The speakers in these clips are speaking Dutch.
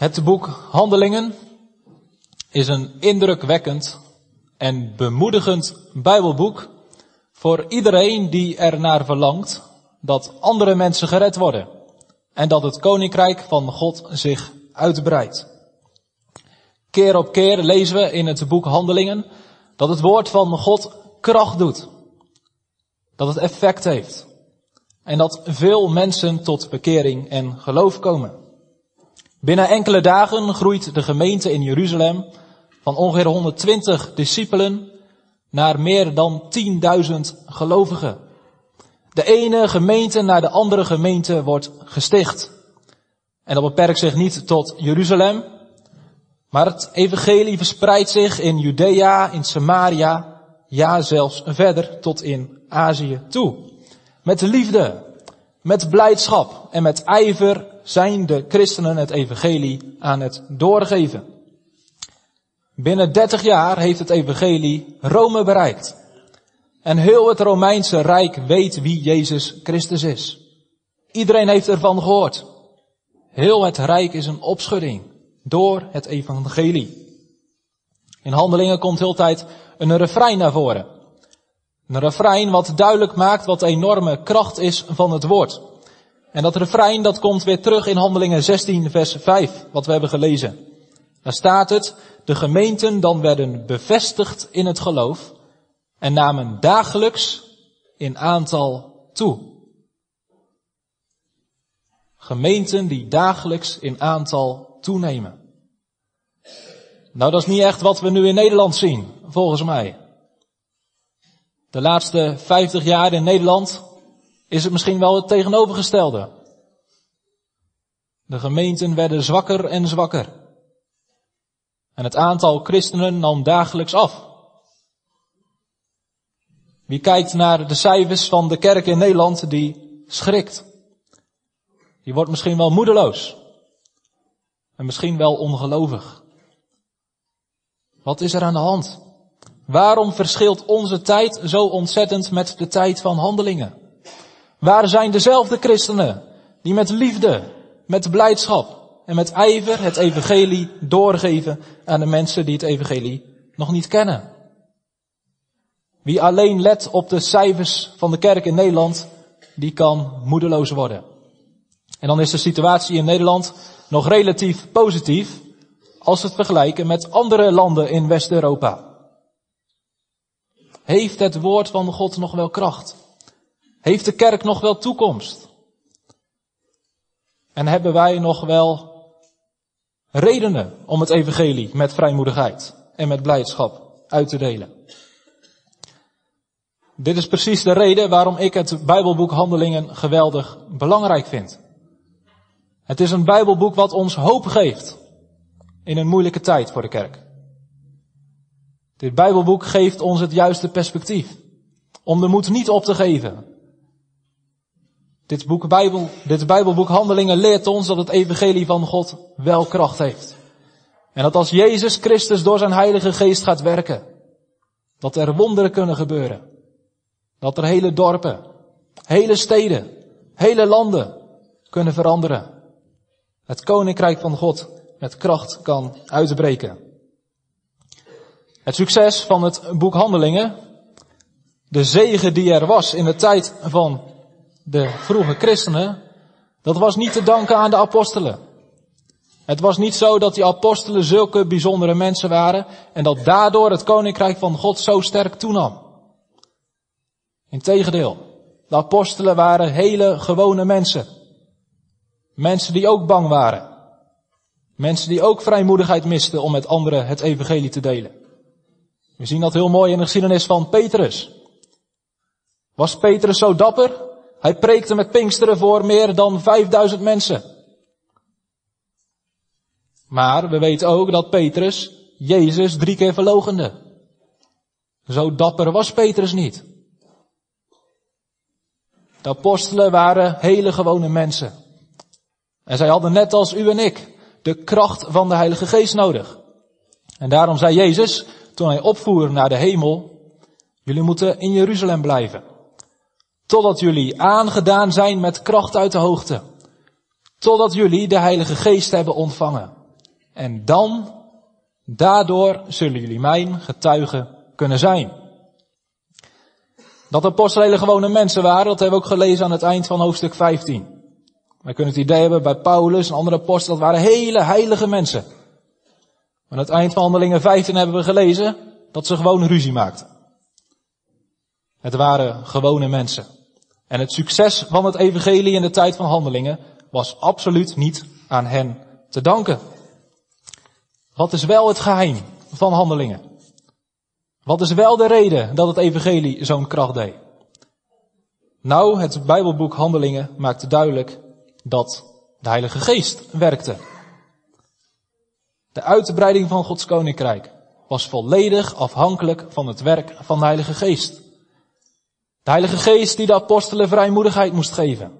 Het boek Handelingen is een indrukwekkend en bemoedigend Bijbelboek voor iedereen die er naar verlangt dat andere mensen gered worden en dat het koninkrijk van God zich uitbreidt. Keer op keer lezen we in het boek Handelingen dat het woord van God kracht doet. Dat het effect heeft. En dat veel mensen tot bekering en geloof komen. Binnen enkele dagen groeit de gemeente in Jeruzalem van ongeveer 120 discipelen naar meer dan 10.000 gelovigen. De ene gemeente naar de andere gemeente wordt gesticht. En dat beperkt zich niet tot Jeruzalem, maar het evangelie verspreidt zich in Judea, in Samaria, ja zelfs verder tot in Azië toe. Met liefde, met blijdschap en met ijver zijn de christenen het evangelie aan het doorgeven. Binnen 30 jaar heeft het evangelie Rome bereikt. En heel het Romeinse Rijk weet wie Jezus Christus is. Iedereen heeft ervan gehoord. Heel het Rijk is een opschudding door het evangelie. In handelingen komt heel tijd een refrein naar voren. Een refrein wat duidelijk maakt wat de enorme kracht is van het woord. En dat refrein dat komt weer terug in handelingen 16 vers 5, wat we hebben gelezen. Daar staat het, de gemeenten dan werden bevestigd in het geloof en namen dagelijks in aantal toe. Gemeenten die dagelijks in aantal toenemen. Nou, dat is niet echt wat we nu in Nederland zien, volgens mij. De laatste 50 jaar in Nederland is het misschien wel het tegenovergestelde. De gemeenten werden zwakker en zwakker. En het aantal christenen nam dagelijks af. Wie kijkt naar de cijfers van de kerk in Nederland, die schrikt. Die wordt misschien wel moedeloos. En misschien wel ongelovig. Wat is er aan de hand? Waarom verschilt onze tijd zo ontzettend met de tijd van handelingen? Waar zijn dezelfde christenen die met liefde, met blijdschap en met ijver het evangelie doorgeven aan de mensen die het evangelie nog niet kennen? Wie alleen let op de cijfers van de kerk in Nederland, die kan moedeloos worden. En dan is de situatie in Nederland nog relatief positief als we het vergelijken met andere landen in West-Europa. Heeft het woord van God nog wel kracht? Heeft de kerk nog wel toekomst? En hebben wij nog wel redenen om het evangelie met vrijmoedigheid en met blijdschap uit te delen? Dit is precies de reden waarom ik het Bijbelboek Handelingen geweldig belangrijk vind. Het is een Bijbelboek wat ons hoop geeft in een moeilijke tijd voor de kerk. Dit Bijbelboek geeft ons het juiste perspectief. Om de moed niet op te geven. Dit, boek Bijbel, dit Bijbelboek Handelingen leert ons dat het evangelie van God wel kracht heeft. En dat als Jezus Christus door zijn heilige geest gaat werken, dat er wonderen kunnen gebeuren. Dat er hele dorpen, hele steden, hele landen kunnen veranderen. Het koninkrijk van God met kracht kan uitbreken. Het succes van het boek Handelingen, de zegen die er was in de tijd van de vroege christenen, dat was niet te danken aan de apostelen. Het was niet zo dat die apostelen zulke bijzondere mensen waren en dat daardoor het koninkrijk van God zo sterk toenam. Integendeel, de apostelen waren hele gewone mensen. Mensen die ook bang waren. Mensen die ook vrijmoedigheid misten om met anderen het evangelie te delen. We zien dat heel mooi in de geschiedenis van Petrus. Was Petrus zo dapper? Hij preekte met Pinksteren voor meer dan 5000 mensen. Maar we weten ook dat Petrus Jezus drie keer verlogende. Zo dapper was Petrus niet. De apostelen waren hele gewone mensen. En zij hadden net als u en ik de kracht van de Heilige Geest nodig. En daarom zei Jezus, toen hij opvoer naar de hemel, jullie moeten in Jeruzalem blijven. Totdat jullie aangedaan zijn met kracht uit de hoogte. Totdat jullie de Heilige Geest hebben ontvangen. En dan, daardoor zullen jullie mijn getuigen kunnen zijn. Dat apostelen gewone mensen waren, dat hebben we ook gelezen aan het eind van hoofdstuk 15. Wij kunnen het idee hebben bij Paulus en andere apostelen, dat waren hele heilige mensen. Maar aan het eind van handelingen 15 hebben we gelezen dat ze gewoon ruzie maakten. Het waren gewone mensen. En het succes van het evangelie in de tijd van handelingen was absoluut niet aan hen te danken. Wat is wel het geheim van handelingen? Wat is wel de reden dat het evangelie zo'n kracht deed? Nou, het Bijbelboek Handelingen maakt duidelijk dat de Heilige Geest werkte. De uitbreiding van Gods koninkrijk was volledig afhankelijk van het werk van de Heilige Geest. De Heilige Geest die de apostelen vrijmoedigheid moest geven.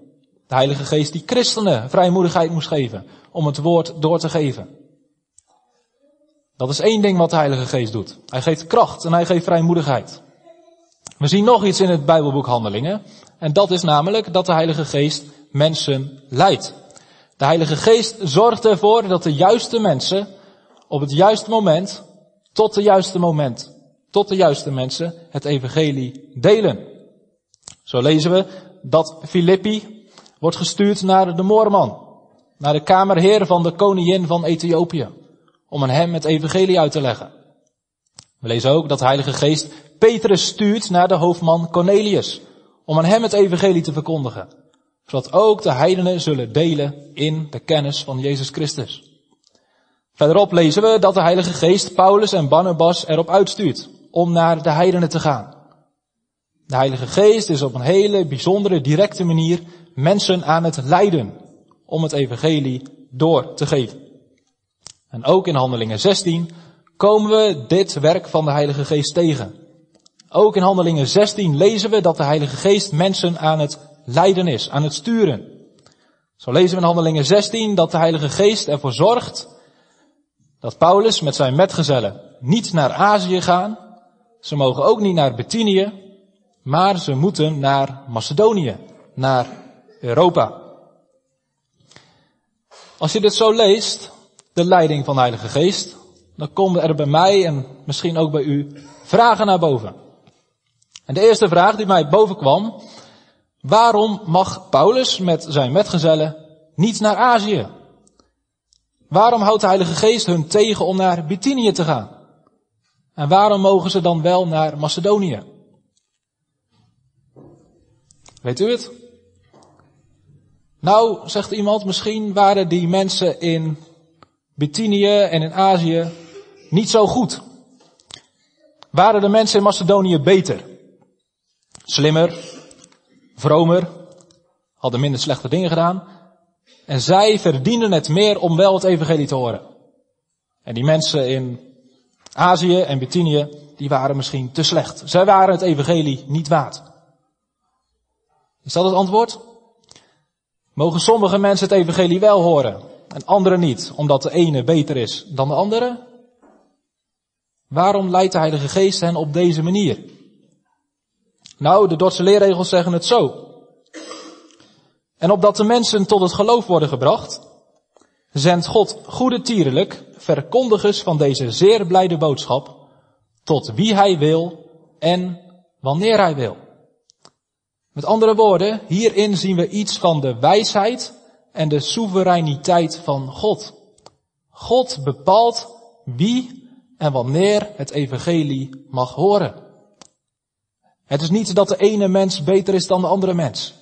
De Heilige Geest die christenen vrijmoedigheid moest geven om het woord door te geven. Dat is één ding wat de Heilige Geest doet. Hij geeft kracht en hij geeft vrijmoedigheid. We zien nog iets in het Bijbelboek Handelingen. En dat is namelijk dat de Heilige Geest mensen leidt. De Heilige Geest zorgt ervoor dat de juiste mensen op het juiste moment, tot de juiste moment, tot de juiste mensen het evangelie delen. Zo lezen we dat Filippi wordt gestuurd naar de Moorman, naar de kamerheer van de koningin van Ethiopië, om aan hem het evangelie uit te leggen. We lezen ook dat de Heilige Geest Petrus stuurt naar de hoofdman Cornelius, om aan hem het evangelie te verkondigen zodat ook de heidenen zullen delen in de kennis van Jezus Christus. Verderop lezen we dat de Heilige Geest Paulus en Barnabas erop uitstuurt om naar de heidenen te gaan. De Heilige Geest is op een hele bijzondere, directe manier mensen aan het leiden om het evangelie door te geven. En ook in Handelingen 16 komen we dit werk van de Heilige Geest tegen. Ook in Handelingen 16 lezen we dat de Heilige Geest mensen aan het leiden is, aan het sturen. Zo lezen we in Handelingen 16 dat de Heilige Geest ervoor zorgt dat Paulus met zijn metgezellen niet naar Azië gaan. Ze mogen ook niet naar Bithynië, maar ze moeten naar Macedonië, naar Europa. Als je dit zo leest, de leiding van de Heilige Geest, dan komen er bij mij en misschien ook bij u vragen naar boven. En de eerste vraag die mij boven kwam, Waarom mag Paulus met zijn metgezellen niet naar Azië? Waarom houdt de Heilige Geest hun tegen om naar Bithynië te gaan? En waarom mogen ze dan wel naar Macedonië? Weet u het? Nou, zegt iemand, misschien waren die mensen in Bithynië en in Azië niet zo goed. Waren de mensen in Macedonië beter? Slimmer, vromer, hadden minder slechte dingen gedaan. En zij verdienden het meer om wel het evangelie te horen. En die mensen in Azië en Bithynië, die waren misschien te slecht. Zij waren het evangelie niet waard. Is dat het antwoord? Mogen sommige mensen het evangelie wel horen en anderen niet, omdat de ene beter is dan de andere? Waarom leidt de Heilige Geest hen op deze manier? Nou, de Dordtse leerregels zeggen het zo. En opdat de mensen tot het geloof worden gebracht, zendt God goede tierlijk verkondigers van deze zeer blijde boodschap tot wie hij wil en wanneer hij wil. Met andere woorden, hierin zien we iets van de wijsheid en de soevereiniteit van God. God bepaalt wie en wanneer het evangelie mag horen. Het is niet dat de ene mens beter is dan de andere mens.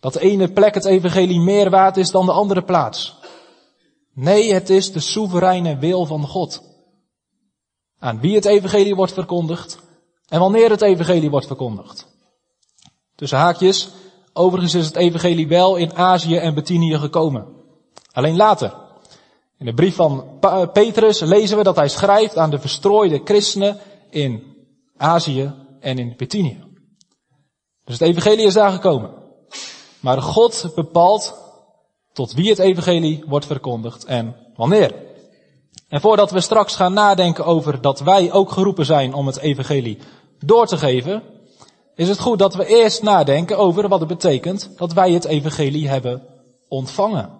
Dat de ene plek het evangelie meer waard is dan de andere plaats. Nee, het is de soevereine wil van God. Aan wie het evangelie wordt verkondigd en wanneer het evangelie wordt verkondigd. Tussen haakjes, overigens is het evangelie wel in Azië en Bithynië gekomen. Alleen later. In de brief van Petrus lezen we dat hij schrijft aan de verstrooide christenen in Azië en in Bithynië. Dus het evangelie is daar gekomen. Maar God bepaalt tot wie het evangelie wordt verkondigd en wanneer. En voordat we straks gaan nadenken over dat wij ook geroepen zijn om het evangelie door te geven, is het goed dat we eerst nadenken over wat het betekent dat wij het evangelie hebben ontvangen.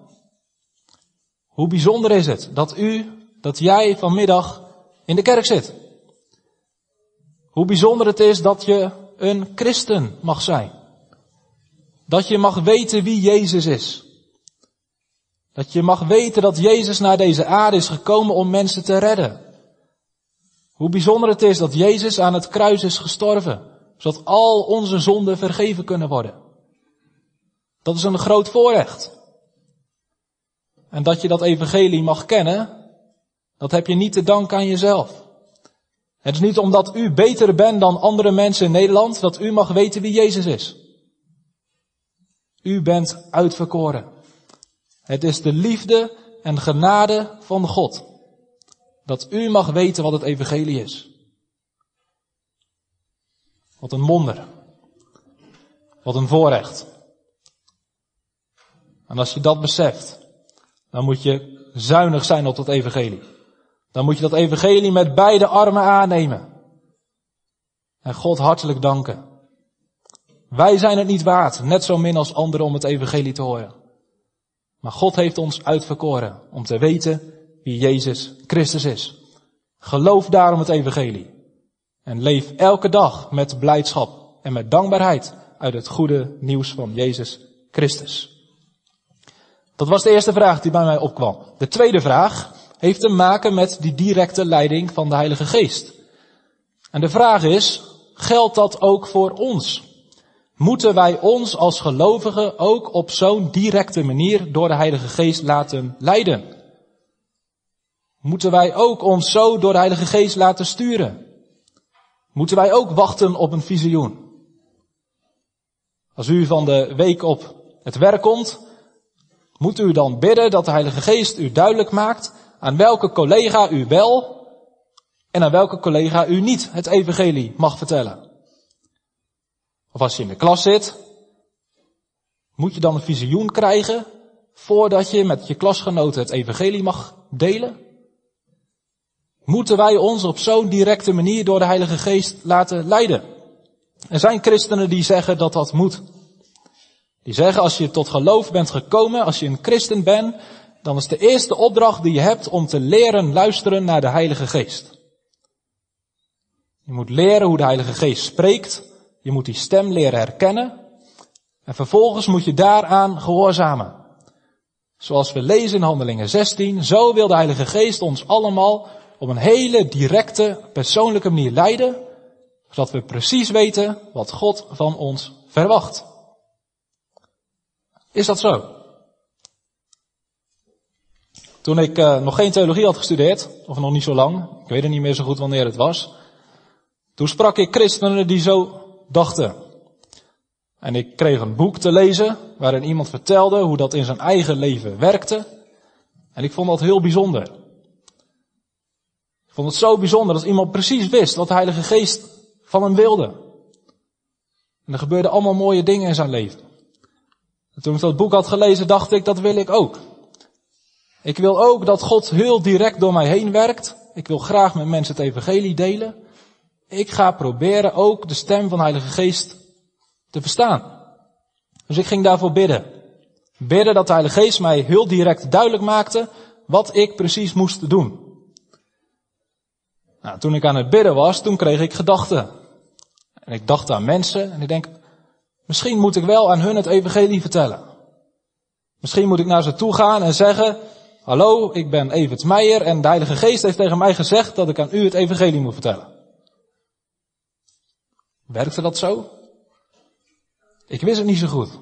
Hoe bijzonder is het dat u, dat jij vanmiddag in de kerk zit? Hoe bijzonder het is dat je een christen mag zijn. Dat je mag weten wie Jezus is. Dat je mag weten dat Jezus naar deze aarde is gekomen om mensen te redden. Hoe bijzonder het is dat Jezus aan het kruis is gestorven, zodat al onze zonden vergeven kunnen worden. Dat is een groot voorrecht. En dat je dat evangelie mag kennen, dat heb je niet te danken aan jezelf. Het is niet omdat u beter bent dan andere mensen in Nederland dat u mag weten wie Jezus is. U bent uitverkoren. Het is de liefde en genade van God. Dat u mag weten wat het evangelie is. Wat een wonder. Wat een voorrecht. En als je dat beseft, dan moet je zuinig zijn op dat evangelie. Dan moet je dat evangelie met beide armen aannemen. En God hartelijk danken. Wij zijn het niet waard, net zo min als anderen om het evangelie te horen. Maar God heeft ons uitverkoren om te weten wie Jezus Christus is. Geloof daarom het evangelie. En leef elke dag met blijdschap en met dankbaarheid uit het goede nieuws van Jezus Christus. Dat was de eerste vraag die bij mij opkwam. De tweede vraag heeft te maken met die directe leiding van de Heilige Geest. En de vraag is, geldt dat ook voor ons? Moeten wij ons als gelovigen ook op zo'n directe manier door de Heilige Geest laten leiden? Moeten wij ook ons zo door de Heilige Geest laten sturen? Moeten wij ook wachten op een visioen? Als u van de week op het werk komt, moet u dan bidden dat de Heilige Geest u duidelijk maakt aan welke collega u wel en aan welke collega u niet het evangelie mag vertellen. Of als je in de klas zit, moet je dan een visioen krijgen voordat je met je klasgenoten het evangelie mag delen? Moeten wij ons op zo'n directe manier door de Heilige Geest laten leiden? Er zijn christenen die zeggen dat dat moet. Die zeggen als je tot geloof bent gekomen, als je een christen bent, dan is de eerste opdracht die je hebt om te leren luisteren naar de Heilige Geest. Je moet leren hoe de Heilige Geest spreekt. Je moet die stem leren herkennen. En vervolgens moet je daaraan gehoorzamen. Zoals we lezen in Handelingen 16, zo wil de Heilige Geest ons allemaal op een hele directe, persoonlijke manier leiden, zodat we precies weten wat God van ons verwacht. Is dat zo? Toen ik uh, nog geen theologie had gestudeerd, of nog niet zo lang, ik weet het niet meer zo goed wanneer het was, toen sprak ik christenen die zo dachten. En ik kreeg een boek te lezen waarin iemand vertelde hoe dat in zijn eigen leven werkte. En ik vond dat heel bijzonder. Vond het zo bijzonder dat iemand precies wist wat de Heilige Geest van hem wilde. En er gebeurden allemaal mooie dingen in zijn leven. En toen ik dat boek had gelezen, dacht ik, dat wil ik ook. Ik wil ook dat God heel direct door mij heen werkt. Ik wil graag met mensen het evangelie delen. Ik ga proberen ook de stem van de Heilige Geest te verstaan. Dus ik ging daarvoor bidden. Bidden dat de Heilige Geest mij heel direct duidelijk maakte wat ik precies moest doen. Nou, toen ik aan het bidden was, toen kreeg ik gedachten. En ik dacht aan mensen en ik denk, misschien moet ik wel aan hun het evangelie vertellen. Misschien moet ik naar ze toe gaan en zeggen, hallo, ik ben Evert Meijer en de Heilige Geest heeft tegen mij gezegd dat ik aan u het evangelie moet vertellen. Werkte dat zo? Ik wist het niet zo goed.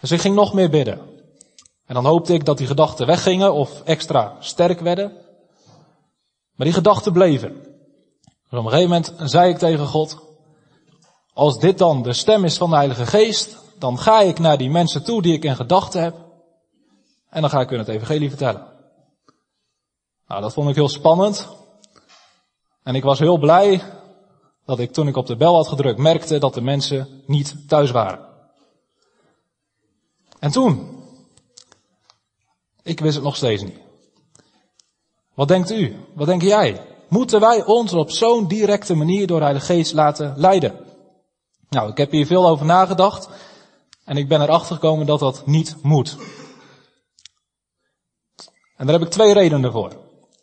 Dus ik ging nog meer bidden. En dan hoopte ik dat die gedachten weggingen of extra sterk werden. Maar die gedachten bleven. Op een gegeven moment zei ik tegen God, als dit dan de stem is van de Heilige Geest, dan ga ik naar die mensen toe die ik in gedachten heb. En dan ga ik hun het evangelie vertellen. Nou, dat vond ik heel spannend. En ik was heel blij dat ik toen ik op de bel had gedrukt merkte dat de mensen niet thuis waren. En toen, ik wist het nog steeds niet. Wat denkt u? Wat denk jij? Moeten wij ons op zo'n directe manier door Heilige Geest laten leiden? Nou, ik heb hier veel over nagedacht en ik ben erachter gekomen dat dat niet moet. En daar heb ik twee redenen voor.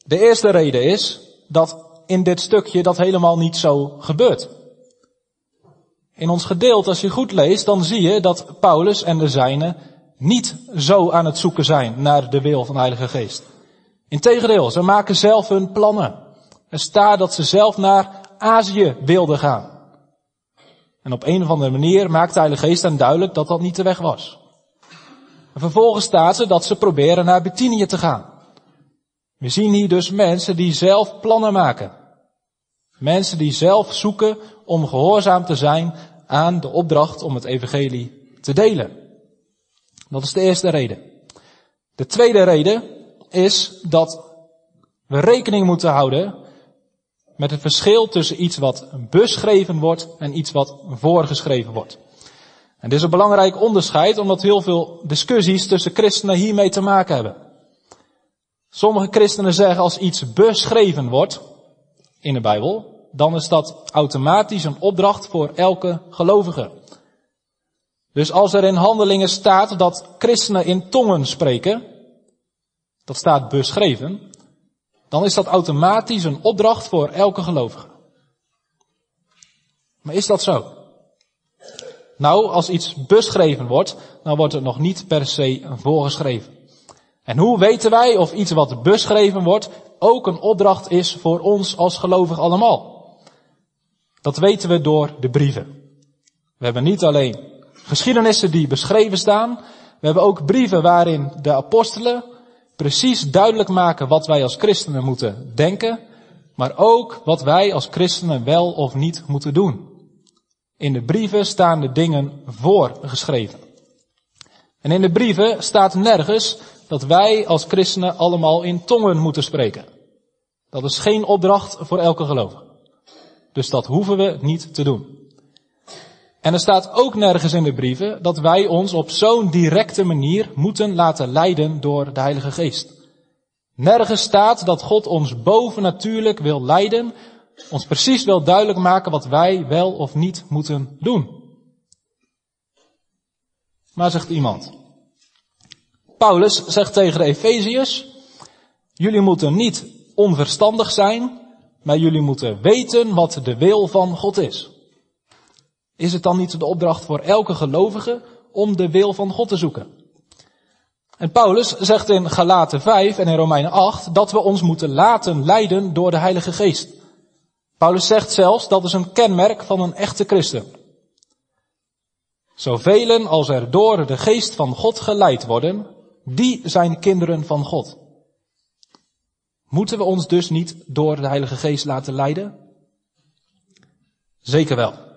De eerste reden is dat in dit stukje dat helemaal niet zo gebeurt. In ons gedeelte, als je goed leest, dan zie je dat Paulus en de zijnen niet zo aan het zoeken zijn naar de wil van de Heilige Geest. Integendeel, ze maken zelf hun plannen. Er staat dat ze zelf naar Azië wilden gaan. En op een of andere manier maakt de Heilige Geest hen duidelijk dat dat niet de weg was. En vervolgens staat ze dat ze proberen naar Bithynië te gaan. We zien hier dus mensen die zelf plannen maken. Mensen die zelf zoeken om gehoorzaam te zijn aan de opdracht om het evangelie te delen. Dat is de eerste reden. De tweede reden is dat we rekening moeten houden met het verschil tussen iets wat beschreven wordt en iets wat voorgeschreven wordt. En dit is een belangrijk onderscheid omdat heel veel discussies tussen christenen hiermee te maken hebben. Sommige christenen zeggen als iets beschreven wordt in de Bijbel, dan is dat automatisch een opdracht voor elke gelovige. Dus als er in handelingen staat dat christenen in tongen spreken, dat staat beschreven, dan is dat automatisch een opdracht voor elke gelovige. Maar is dat zo? Nou, als iets beschreven wordt, dan wordt het nog niet per se voorgeschreven. En hoe weten wij of iets wat beschreven wordt ook een opdracht is voor ons als gelovig allemaal? Dat weten we door de brieven. We hebben niet alleen geschiedenissen die beschreven staan, we hebben ook brieven waarin de apostelen precies duidelijk maken wat wij als christenen moeten denken, maar ook wat wij als christenen wel of niet moeten doen. In de brieven staan de dingen voorgeschreven. En in de brieven staat nergens dat wij als christenen allemaal in tongen moeten spreken. Dat is geen opdracht voor elke gelovige. Dus dat hoeven we niet te doen. En er staat ook nergens in de brieven dat wij ons op zo'n directe manier moeten laten leiden door de Heilige Geest. Nergens staat dat God ons bovennatuurlijk wil leiden, ons precies wil duidelijk maken wat wij wel of niet moeten doen. Maar zegt iemand, Paulus zegt tegen de Efeziërs, jullie moeten niet onverstandig zijn, maar jullie moeten weten wat de wil van God is. Is het dan niet de opdracht voor elke gelovige om de wil van God te zoeken? En Paulus zegt in Galaten 5 en in Romeinen 8 dat we ons moeten laten leiden door de Heilige Geest. Paulus zegt zelfs dat is een kenmerk van een echte christen. Zoveel als er door de geest van God geleid worden, die zijn kinderen van God. Moeten we ons dus niet door de Heilige Geest laten leiden? Zeker wel.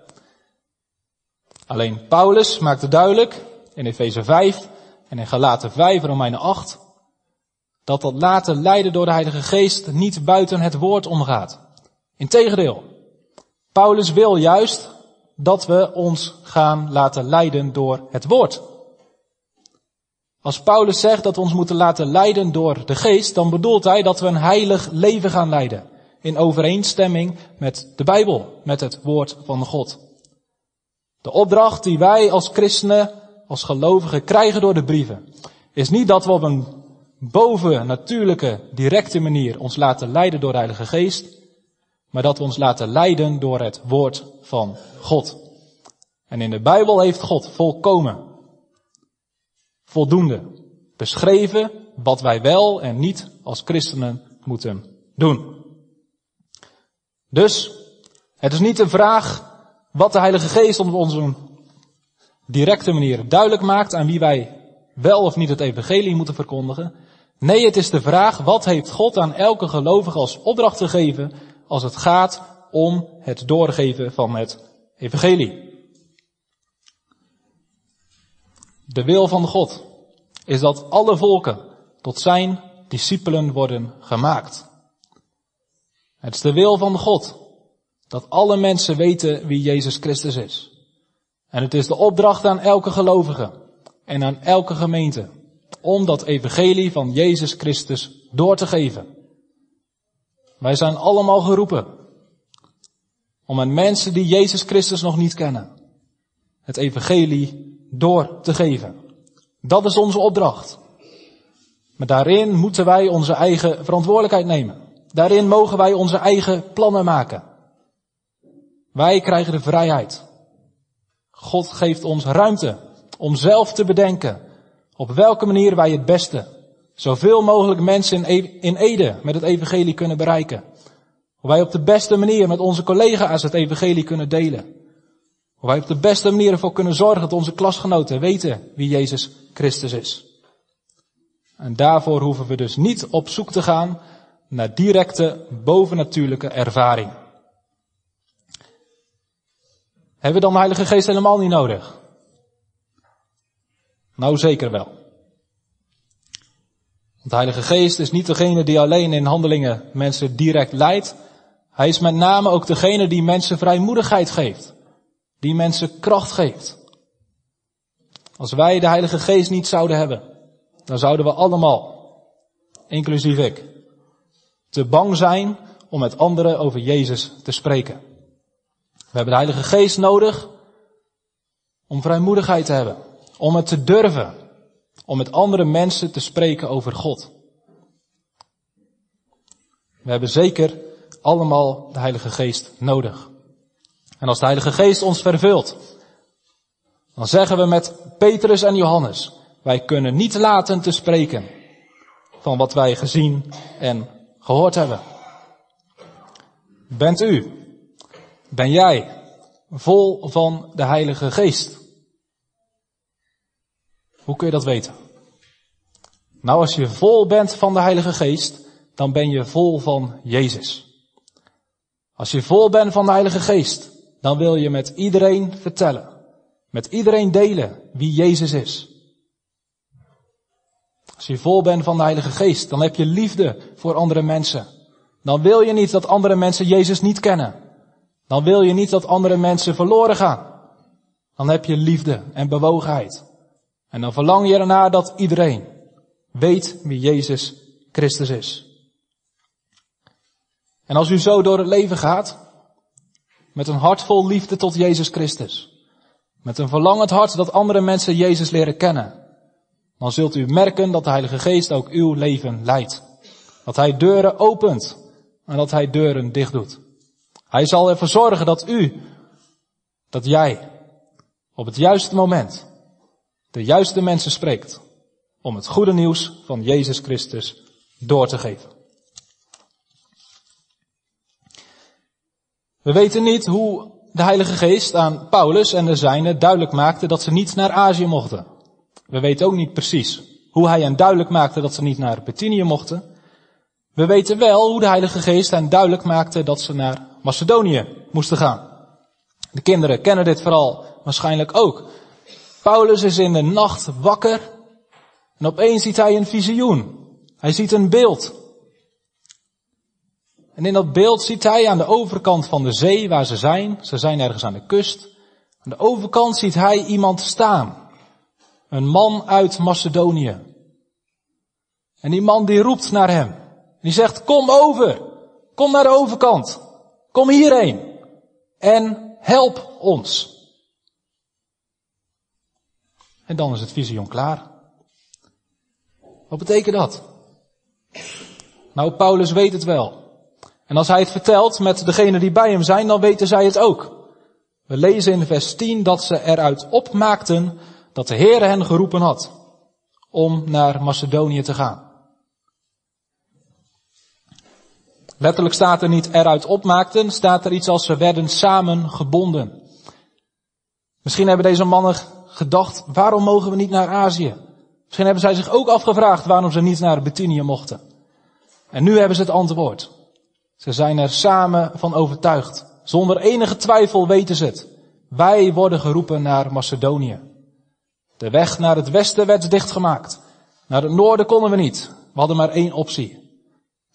Alleen Paulus maakte duidelijk in Efeze 5 en in Galaten 5, Romeinen 8, dat dat laten leiden door de Heilige Geest niet buiten het woord omgaat. Integendeel, Paulus wil juist dat we ons gaan laten leiden door het woord. Als Paulus zegt dat we ons moeten laten leiden door de geest, dan bedoelt hij dat we een heilig leven gaan leiden. In overeenstemming met de Bijbel, met het woord van God. De opdracht die wij als christenen, als gelovigen krijgen door de brieven, is niet dat we op een bovennatuurlijke, directe manier ons laten leiden door de Heilige Geest, maar dat we ons laten leiden door het woord van God. En in de Bijbel heeft God volkomen, voldoende beschreven wat wij wel en niet als christenen moeten doen. Dus, het is niet de vraag wat de Heilige Geest op onze directe manier duidelijk maakt aan wie wij wel of niet het evangelie moeten verkondigen. Nee, het is de vraag, wat heeft God aan elke gelovige als opdracht gegeven als het gaat om het doorgeven van het evangelie? De wil van God is dat alle volken tot zijn discipelen worden gemaakt. Het is de wil van God dat alle mensen weten wie Jezus Christus is. En het is de opdracht aan elke gelovige en aan elke gemeente om dat evangelie van Jezus Christus door te geven. Wij zijn allemaal geroepen om aan mensen die Jezus Christus nog niet kennen, het evangelie door te geven. Dat is onze opdracht. Maar daarin moeten wij onze eigen verantwoordelijkheid nemen. Daarin mogen wij onze eigen plannen maken. Wij krijgen de vrijheid. God geeft ons ruimte om zelf te bedenken op welke manier wij het beste zoveel mogelijk mensen in Ede met het evangelie kunnen bereiken. Hoe wij op de beste manier met onze collega's het evangelie kunnen delen. Hoe wij op de beste manier ervoor kunnen zorgen dat onze klasgenoten weten wie Jezus Christus is. En daarvoor hoeven we dus niet op zoek te gaan naar directe bovennatuurlijke ervaring. Hebben we dan de Heilige Geest helemaal niet nodig? Nou zeker wel. Want de Heilige Geest is niet degene die alleen in handelingen mensen direct leidt. Hij is met name ook degene die mensen vrijmoedigheid geeft. Die mensen kracht geeft. Als wij de Heilige Geest niet zouden hebben, dan zouden we allemaal, inclusief ik, te bang zijn om met anderen over Jezus te spreken. We hebben de Heilige Geest nodig om vrijmoedigheid te hebben, om het te durven, om met andere mensen te spreken over God. We hebben zeker allemaal de Heilige Geest nodig. En als de Heilige Geest ons vervult, dan zeggen we met Petrus en Johannes, wij kunnen niet laten te spreken van wat wij gezien en gehoord hebben. Bent u, ben jij vol van de Heilige Geest? Hoe kun je dat weten? Nou, als je vol bent van de Heilige Geest, dan ben je vol van Jezus. Als je vol bent van de Heilige Geest, dan wil je met iedereen vertellen, met iedereen delen wie Jezus is. Als je vol bent van de Heilige Geest, dan heb je liefde voor andere mensen. Dan wil je niet dat andere mensen Jezus niet kennen. Dan wil je niet dat andere mensen verloren gaan. Dan heb je liefde en bewogenheid. En dan verlang je ernaar dat iedereen weet wie Jezus Christus is. En als u zo door het leven gaat, met een hart vol liefde tot Jezus Christus, met een verlangend hart dat andere mensen Jezus leren kennen, dan zult u merken dat de Heilige Geest ook uw leven leidt. Dat Hij deuren opent en dat Hij deuren dicht doet. Hij zal ervoor zorgen dat u, dat jij, op het juiste moment, de juiste mensen spreekt om het goede nieuws van Jezus Christus door te geven. We weten niet hoe de Heilige Geest aan Paulus en de zijnen duidelijk maakte dat ze niet naar Azië mochten. We weten ook niet precies hoe hij hen duidelijk maakte dat ze niet naar Bithynië mochten. We weten wel hoe de Heilige Geest hen duidelijk maakte dat ze naar Macedonië moesten gaan. De kinderen kennen dit vooral waarschijnlijk ook. Paulus is in de nacht wakker en opeens ziet hij een visioen. Hij ziet een beeld. En in dat beeld ziet hij aan de overkant van de zee waar ze zijn, ze zijn ergens aan de kust, aan de overkant ziet hij iemand staan. Een man uit Macedonië. En die man die roept naar hem. Die zegt, kom over. Kom naar de overkant. Kom hierheen. En help ons. En dan is het visioen klaar. Wat betekent dat? Nou, Paulus weet het wel. En als hij het vertelt met degenen die bij hem zijn, dan weten zij het ook. We lezen in vers 10 dat ze eruit opmaakten dat de Heer hen geroepen had om naar Macedonië te gaan. Letterlijk staat er niet eruit opmaakten, staat er iets als ze werden samen gebonden. Misschien hebben deze mannen gedacht, waarom mogen we niet naar Azië? Misschien hebben zij zich ook afgevraagd waarom ze niet naar Bithynië mochten. En nu hebben ze het antwoord. Ze zijn er samen van overtuigd. Zonder enige twijfel weten ze het. Wij worden geroepen naar Macedonië. De weg naar het westen werd dichtgemaakt. Naar het noorden konden we niet. We hadden maar één optie.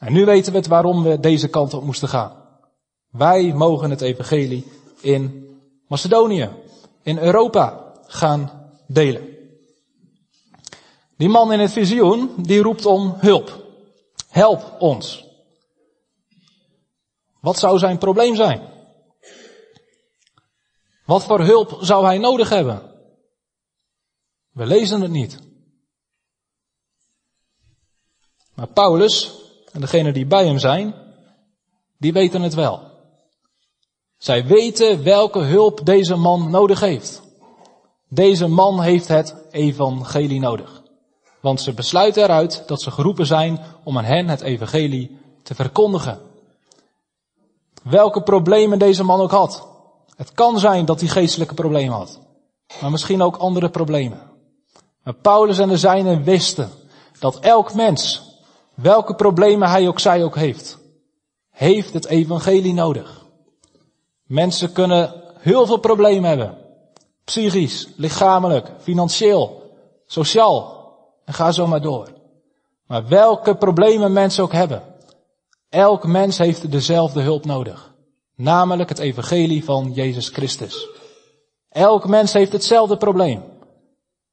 En nu weten we het waarom we deze kant op moesten gaan. Wij mogen het evangelie in Macedonië, in Europa gaan delen. Die man in het visioen, die roept om hulp. Help ons. Wat zou zijn probleem zijn? Wat voor hulp zou hij nodig hebben? We lezen het niet. Maar Paulus en degenen die bij hem zijn, die weten het wel. Zij weten welke hulp deze man nodig heeft. Deze man heeft het evangelie nodig. Want ze besluiten eruit dat ze geroepen zijn om aan hen het evangelie te verkondigen. Welke problemen deze man ook had. Het kan zijn dat hij geestelijke problemen had. Maar misschien ook andere problemen. Maar Paulus en de zijnen wisten dat elk mens, welke problemen hij ook zij ook heeft, heeft het evangelie nodig. Mensen kunnen heel veel problemen hebben. Psychisch, lichamelijk, financieel, sociaal. En ga zo maar door. Maar welke problemen mensen ook hebben. Elk mens heeft dezelfde hulp nodig. Namelijk het evangelie van Jezus Christus. Elk mens heeft hetzelfde probleem.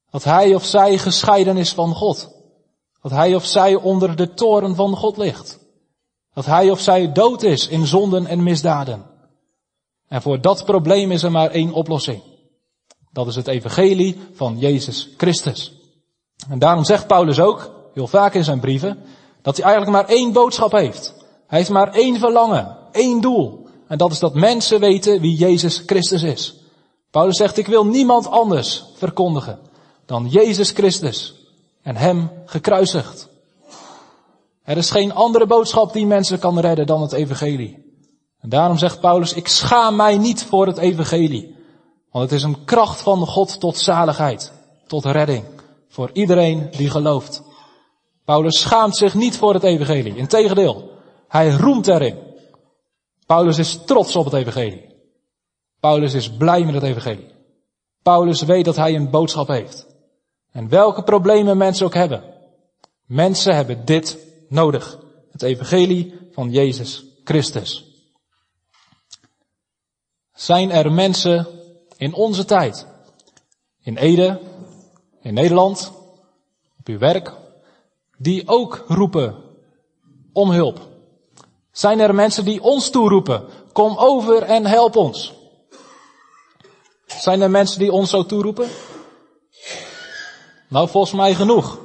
Dat hij of zij gescheiden is van God. Dat hij of zij onder de toren van God ligt. Dat hij of zij dood is in zonden en misdaden. En voor dat probleem is er maar één oplossing. Dat is het evangelie van Jezus Christus. En daarom zegt Paulus ook, heel vaak in zijn brieven, dat hij eigenlijk maar één boodschap heeft. Hij heeft maar één verlangen, één doel. En dat is dat mensen weten wie Jezus Christus is. Paulus zegt, ik wil niemand anders verkondigen dan Jezus Christus en Hem gekruisigd. Er is geen andere boodschap die mensen kan redden dan het evangelie. En daarom zegt Paulus, ik schaam mij niet voor het evangelie. Want het is een kracht van God tot zaligheid, tot redding, voor iedereen die gelooft. Paulus schaamt zich niet voor het evangelie. Integendeel, hij roemt erin. Paulus is trots op het evangelie. Paulus is blij met het evangelie. Paulus weet dat hij een boodschap heeft. En welke problemen mensen ook hebben. Mensen hebben dit nodig. Het evangelie van Jezus Christus. Zijn er mensen in onze tijd, in Ede, in Nederland, op uw werk, die ook roepen om hulp? Zijn er mensen die ons toeroepen, kom over en help ons? Zijn er mensen die ons zo toeroepen? Nou, volgens mij genoeg.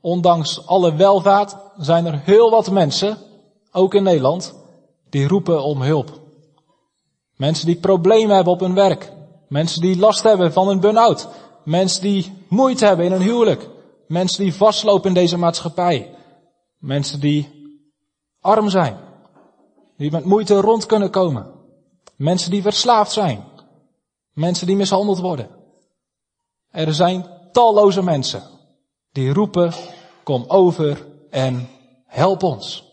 Ondanks alle welvaart zijn er heel wat mensen, ook in Nederland, die roepen om hulp. Mensen die problemen hebben op hun werk. Mensen die last hebben van een burn-out. Mensen die moeite hebben in hun huwelijk. Mensen die vastlopen in deze maatschappij. Mensen die arm zijn. Die met moeite rond kunnen komen. Mensen die verslaafd zijn. Mensen die mishandeld worden. Er zijn talloze mensen die roepen, kom over en help ons.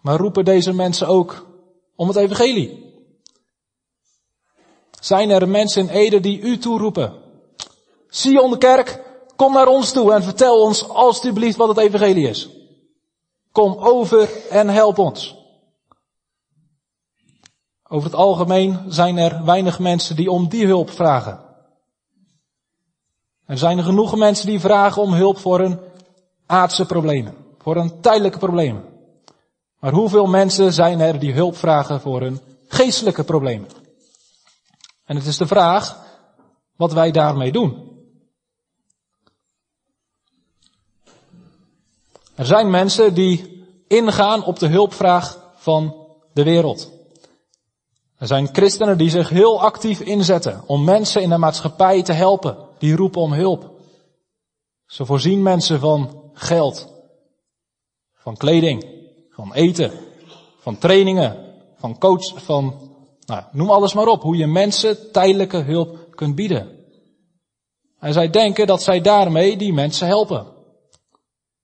Maar roepen deze mensen ook om het evangelie? Zijn er mensen in Ede die u toeroepen? Sion de kerk, kom naar ons toe en vertel ons alstublieft wat het evangelie is. Kom over en help ons. Over het algemeen zijn er weinig mensen die om die hulp vragen. Er zijn genoeg mensen die vragen om hulp voor hun aardse problemen, voor hun tijdelijke problemen. Maar hoeveel mensen zijn er die hulp vragen voor hun geestelijke problemen? En het is de vraag wat wij daarmee doen. Er zijn mensen die ingaan op de hulpvraag van de wereld. Er zijn christenen die zich heel actief inzetten om mensen in de maatschappij te helpen. Die roepen om hulp. Ze voorzien mensen van geld, van kleding, van eten, van trainingen, van coach, van, nou, noem alles maar op. Hoe je mensen tijdelijke hulp kunt bieden. En zij denken dat zij daarmee die mensen helpen.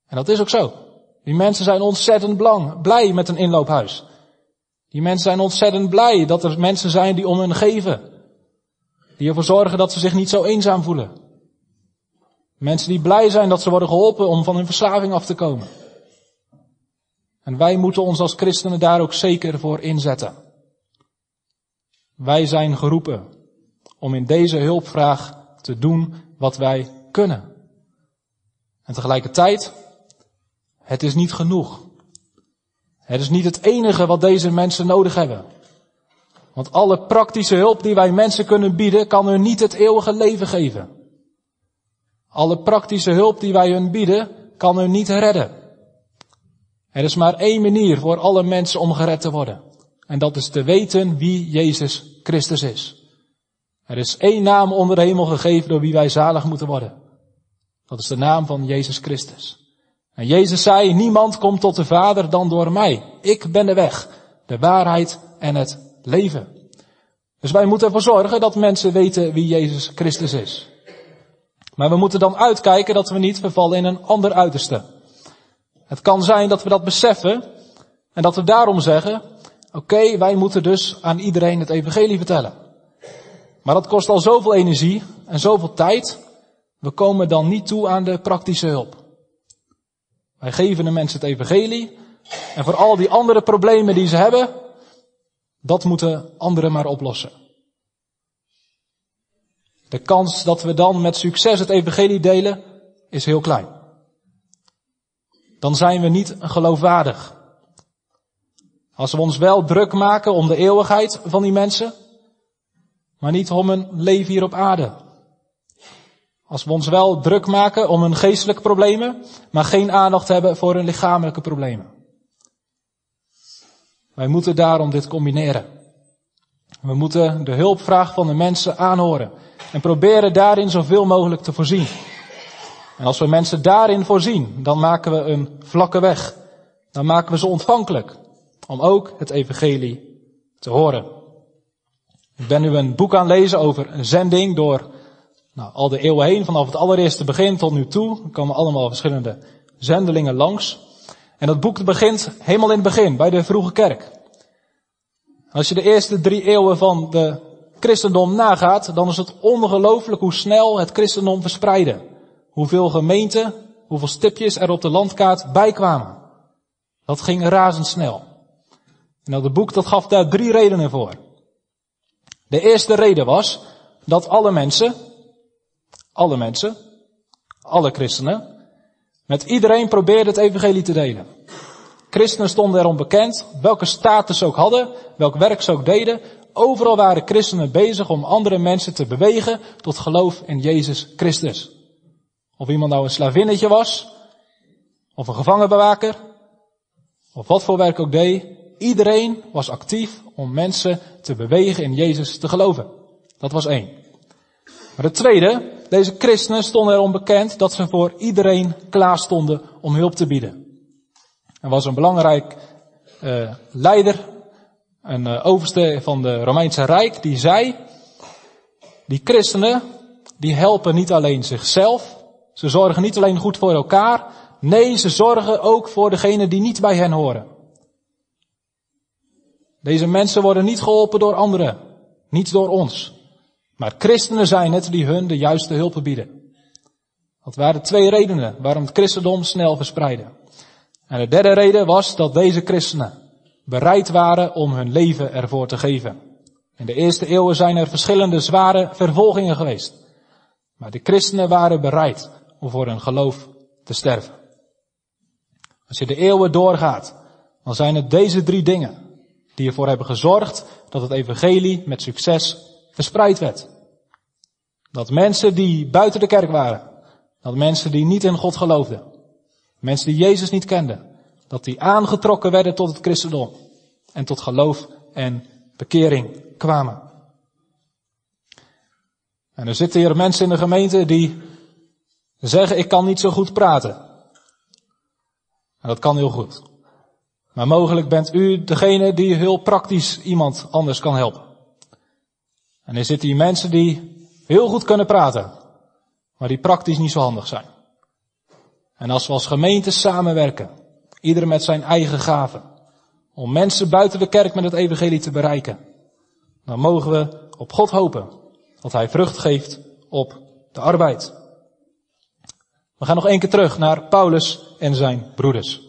En dat is ook zo. Die mensen zijn ontzettend blij met een inloophuis. Die mensen zijn ontzettend blij dat er mensen zijn die om hen geven. Die ervoor zorgen dat ze zich niet zo eenzaam voelen. Mensen die blij zijn dat ze worden geholpen om van hun verslaving af te komen. En wij moeten ons als christenen daar ook zeker voor inzetten. Wij zijn geroepen om in deze hulpvraag te doen wat wij kunnen. En tegelijkertijd, het is niet genoeg. Het is niet het enige wat deze mensen nodig hebben. Want alle praktische hulp die wij mensen kunnen bieden, kan hun niet het eeuwige leven geven. Alle praktische hulp die wij hun bieden, kan hun niet redden. Er is maar één manier voor alle mensen om gered te worden. En dat is te weten wie Jezus Christus is. Er is één naam onder de hemel gegeven door wie wij zalig moeten worden. Dat is de naam van Jezus Christus. En Jezus zei, niemand komt tot de Vader dan door mij. Ik ben de weg, de waarheid en het leven. Dus wij moeten ervoor zorgen dat mensen weten wie Jezus Christus is. Maar we moeten dan uitkijken dat we niet vervallen in een ander uiterste. Het kan zijn dat we dat beseffen en dat we daarom zeggen, oké, wij moeten dus aan iedereen het evangelie vertellen. Maar dat kost al zoveel energie en zoveel tijd, we komen dan niet toe aan de praktische hulp. Wij geven de mensen het evangelie en voor al die andere problemen die ze hebben, dat moeten anderen maar oplossen. De kans dat we dan met succes het evangelie delen is heel klein. Dan zijn we niet geloofwaardig. Als we ons wel druk maken om de eeuwigheid van die mensen, maar niet om hun leven hier op aarde. Als we ons wel druk maken om hun geestelijke problemen, maar geen aandacht hebben voor hun lichamelijke problemen. Wij moeten daarom dit combineren. We moeten de hulpvraag van de mensen aanhoren en proberen daarin zoveel mogelijk te voorzien. En als we mensen daarin voorzien, dan maken we een vlakke weg. Dan maken we ze ontvankelijk om ook het evangelie te horen. Ik ben nu een boek aan het lezen over een zending door nou, al de eeuwen heen, vanaf het allereerste begin tot nu toe. Er komen allemaal verschillende zendelingen langs. En dat boek begint helemaal in het begin, bij de vroege kerk. Als je de eerste drie eeuwen van de christendom nagaat, dan is het ongelooflijk hoe snel het christendom verspreidde. Hoeveel gemeenten, hoeveel stipjes er op de landkaart bijkwamen. Dat ging razendsnel. En dat boek dat gaf daar drie redenen voor. De eerste reden was dat alle mensen, alle mensen, alle christenen, met iedereen probeerden het evangelie te delen. Christenen stonden erom bekend, welke status ze ook hadden, welk werk ze ook deden. Overal waren christenen bezig om andere mensen te bewegen tot geloof in Jezus Christus. Of iemand nou een slavinnetje was, of een gevangenbewaker, of wat voor werk ook deed. Iedereen was actief om mensen te bewegen in Jezus te geloven. Dat was één. Maar het tweede, deze christenen stonden erom bekend dat ze voor iedereen klaar stonden om hulp te bieden. Er was een belangrijk uh, leider, een uh, overste van de Romeinse Rijk, die zei, die christenen, die helpen niet alleen zichzelf, ze zorgen niet alleen goed voor elkaar, nee, ze zorgen ook voor degenen die niet bij hen horen. Deze mensen worden niet geholpen door anderen, niet door ons. Maar christenen zijn het die hun de juiste hulp bieden. Dat waren twee redenen waarom het christendom snel verspreidde. En de derde reden was dat deze christenen bereid waren om hun leven ervoor te geven. In de eerste eeuwen zijn er verschillende zware vervolgingen geweest. Maar de christenen waren bereid om voor hun geloof te sterven. Als je de eeuwen doorgaat, dan zijn het deze drie dingen die ervoor hebben gezorgd dat het evangelie met succes verspreid werd. Dat mensen die buiten de kerk waren, dat mensen die niet in God geloofden, mensen die Jezus niet kenden, dat die aangetrokken werden tot het christendom en tot geloof en bekering kwamen. En er zitten hier mensen in de gemeente die zeggen, ik kan niet zo goed praten. En dat kan heel goed. Maar mogelijk bent u degene die heel praktisch iemand anders kan helpen. En er zitten hier mensen die heel goed kunnen praten, maar die praktisch niet zo handig zijn. En als we als gemeente samenwerken, ieder met zijn eigen gaven, om mensen buiten de kerk met het evangelie te bereiken, dan mogen we op God hopen dat Hij vrucht geeft op de arbeid. We gaan nog één keer terug naar Paulus en zijn broeders.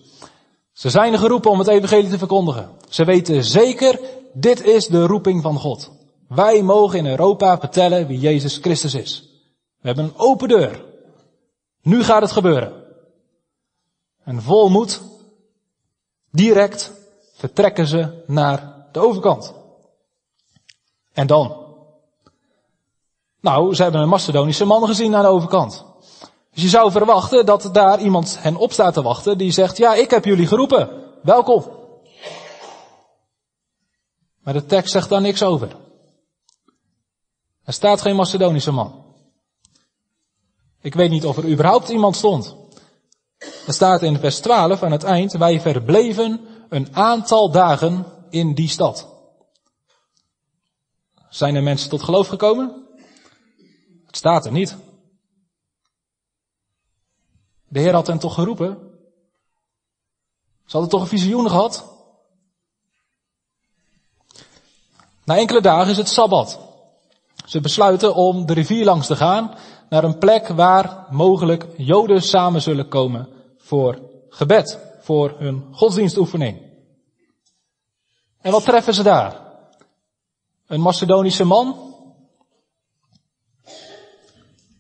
Ze zijn geroepen om het evangelie te verkondigen. Ze weten zeker, dit is de roeping van God. Wij mogen in Europa vertellen wie Jezus Christus is. We hebben een open deur. Nu gaat het gebeuren. En vol moed, direct vertrekken ze naar de overkant. En dan? Nou, ze hebben een Macedonische man gezien aan de overkant. Dus je zou verwachten dat daar iemand hen op staat te wachten die zegt, ja, ik heb jullie geroepen. Welkom. Maar de tekst zegt daar niks over. Er staat geen Macedonische man. Ik weet niet of er überhaupt iemand stond. Er staat in vers 12 aan het eind, wij verbleven een aantal dagen in die stad. Zijn er mensen tot geloof gekomen? Het staat er niet. De Heer had hen toch geroepen? Ze hadden toch een visioen gehad? Na enkele dagen is het Sabbat. Ze besluiten om de rivier langs te gaan naar een plek waar mogelijk Joden samen zullen komen voor gebed, voor hun godsdienstoefening. En wat treffen ze daar? Een Macedonische man,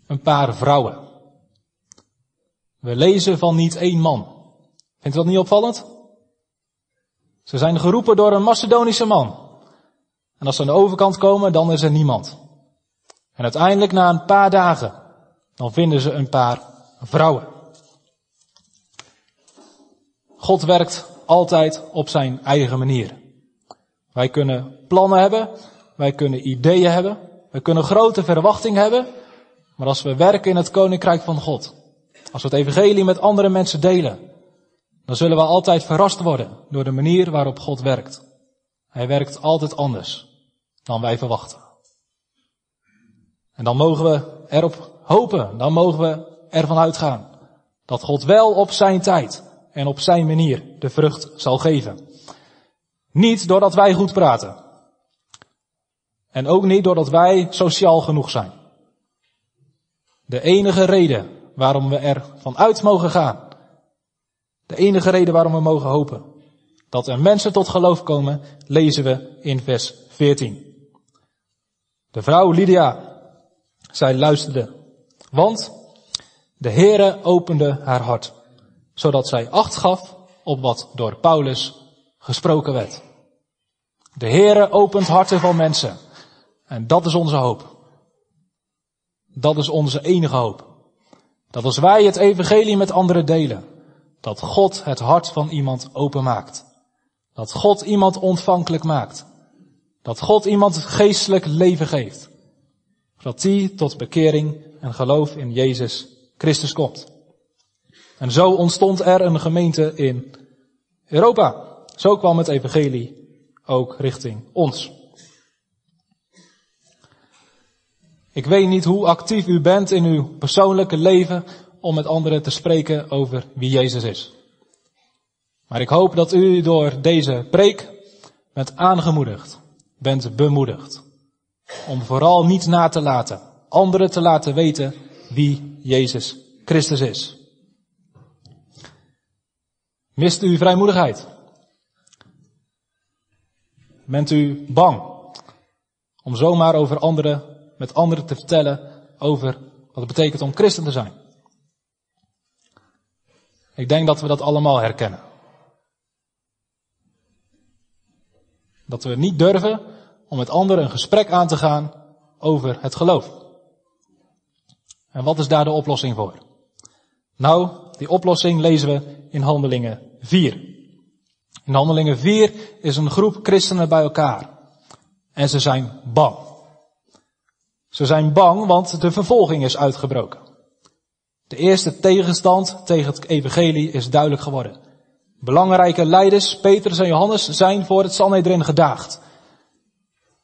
een paar vrouwen. We lezen van niet één man. Vindt u dat niet opvallend? Ze zijn geroepen door een Macedonische man. En als ze aan de overkant komen, dan is er niemand. En uiteindelijk na een paar dagen, dan vinden ze een paar vrouwen. God werkt altijd op zijn eigen manier. Wij kunnen plannen hebben, wij kunnen ideeën hebben, wij kunnen grote verwachting hebben, maar als we werken in het koninkrijk van God, als we het evangelie met andere mensen delen, dan zullen we altijd verrast worden door de manier waarop God werkt. Hij werkt altijd anders dan wij verwachten. En dan mogen we erop hopen, dan mogen we ervan uitgaan dat God wel op zijn tijd en op zijn manier de vrucht zal geven. Niet doordat wij goed praten. En ook niet doordat wij sociaal genoeg zijn. De enige reden waarom we er vanuit mogen gaan. De enige reden waarom we mogen hopen. Dat er mensen tot geloof komen, lezen we in vers 14. De vrouw Lydia, zij luisterde. Want de Heere opende haar hart. Zodat zij acht gaf op wat door Paulus gesproken werd. De Heere opent harten van mensen. En dat is onze hoop. Dat is onze enige hoop. Dat als wij het evangelie met anderen delen, dat God het hart van iemand openmaakt. Dat God iemand ontvankelijk maakt. Dat God iemand geestelijk leven geeft. Dat die tot bekering en geloof in Jezus Christus komt. En zo ontstond er een gemeente in Europa. Zo kwam het evangelie ook richting ons. Ik weet niet hoe actief u bent in uw persoonlijke leven om met anderen te spreken over wie Jezus is. Maar ik hoop dat u door deze preek bent aangemoedigd, bent bemoedigd. Om vooral niet na te laten, anderen te laten weten wie Jezus Christus is. Mist u vrijmoedigheid? Bent u bang om zomaar over anderen, met anderen te vertellen over wat het betekent om christen te zijn? Ik denk dat we dat allemaal herkennen. Dat we niet durven om met anderen een gesprek aan te gaan over het geloof. En wat is daar de oplossing voor? Nou, die oplossing lezen we in Handelingen 4. In Handelingen 4 is een groep christenen bij elkaar. En ze zijn bang. Ze zijn bang, want de vervolging is uitgebroken. De eerste tegenstand tegen het evangelie is duidelijk geworden. Belangrijke leiders, Petrus en Johannes, zijn voor het Sanhedrin gedaagd.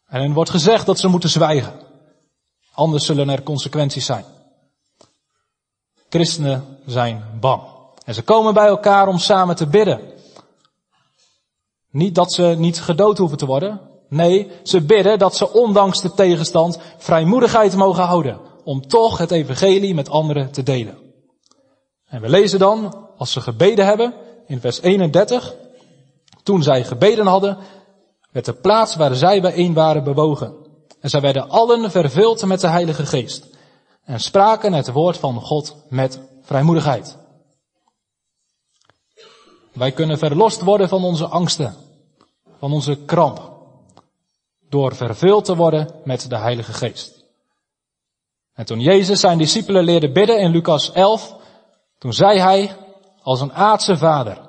En er wordt gezegd dat ze moeten zwijgen. Anders zullen er consequenties zijn. Christenen zijn bang. En ze komen bij elkaar om samen te bidden. Niet dat ze niet gedood hoeven te worden. Nee, ze bidden dat ze ondanks de tegenstand vrijmoedigheid mogen houden. Om toch het evangelie met anderen te delen. En we lezen dan, als ze gebeden hebben, in vers 31. Toen zij gebeden hadden, werd de plaats waar zij bijeen waren bewogen. En zij werden allen vervuld met de Heilige Geest. En spraken het woord van God met vrijmoedigheid. Wij kunnen verlost worden van onze angsten, van onze kramp, door vervuld te worden met de Heilige Geest. En toen Jezus zijn discipelen leerde bidden in Lucas 11, toen zei hij als een aardse vader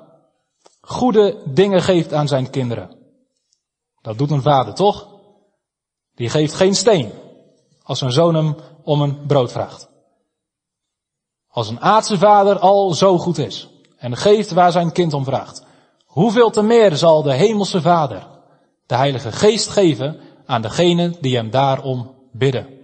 goede dingen geeft aan zijn kinderen. Dat doet een vader toch? Die geeft geen steen als een zoon hem om een brood vraagt. Als een aardse vader al zo goed is en geeft waar zijn kind om vraagt, hoeveel te meer zal de hemelse vader de heilige geest geven aan degenen die hem daarom bidden.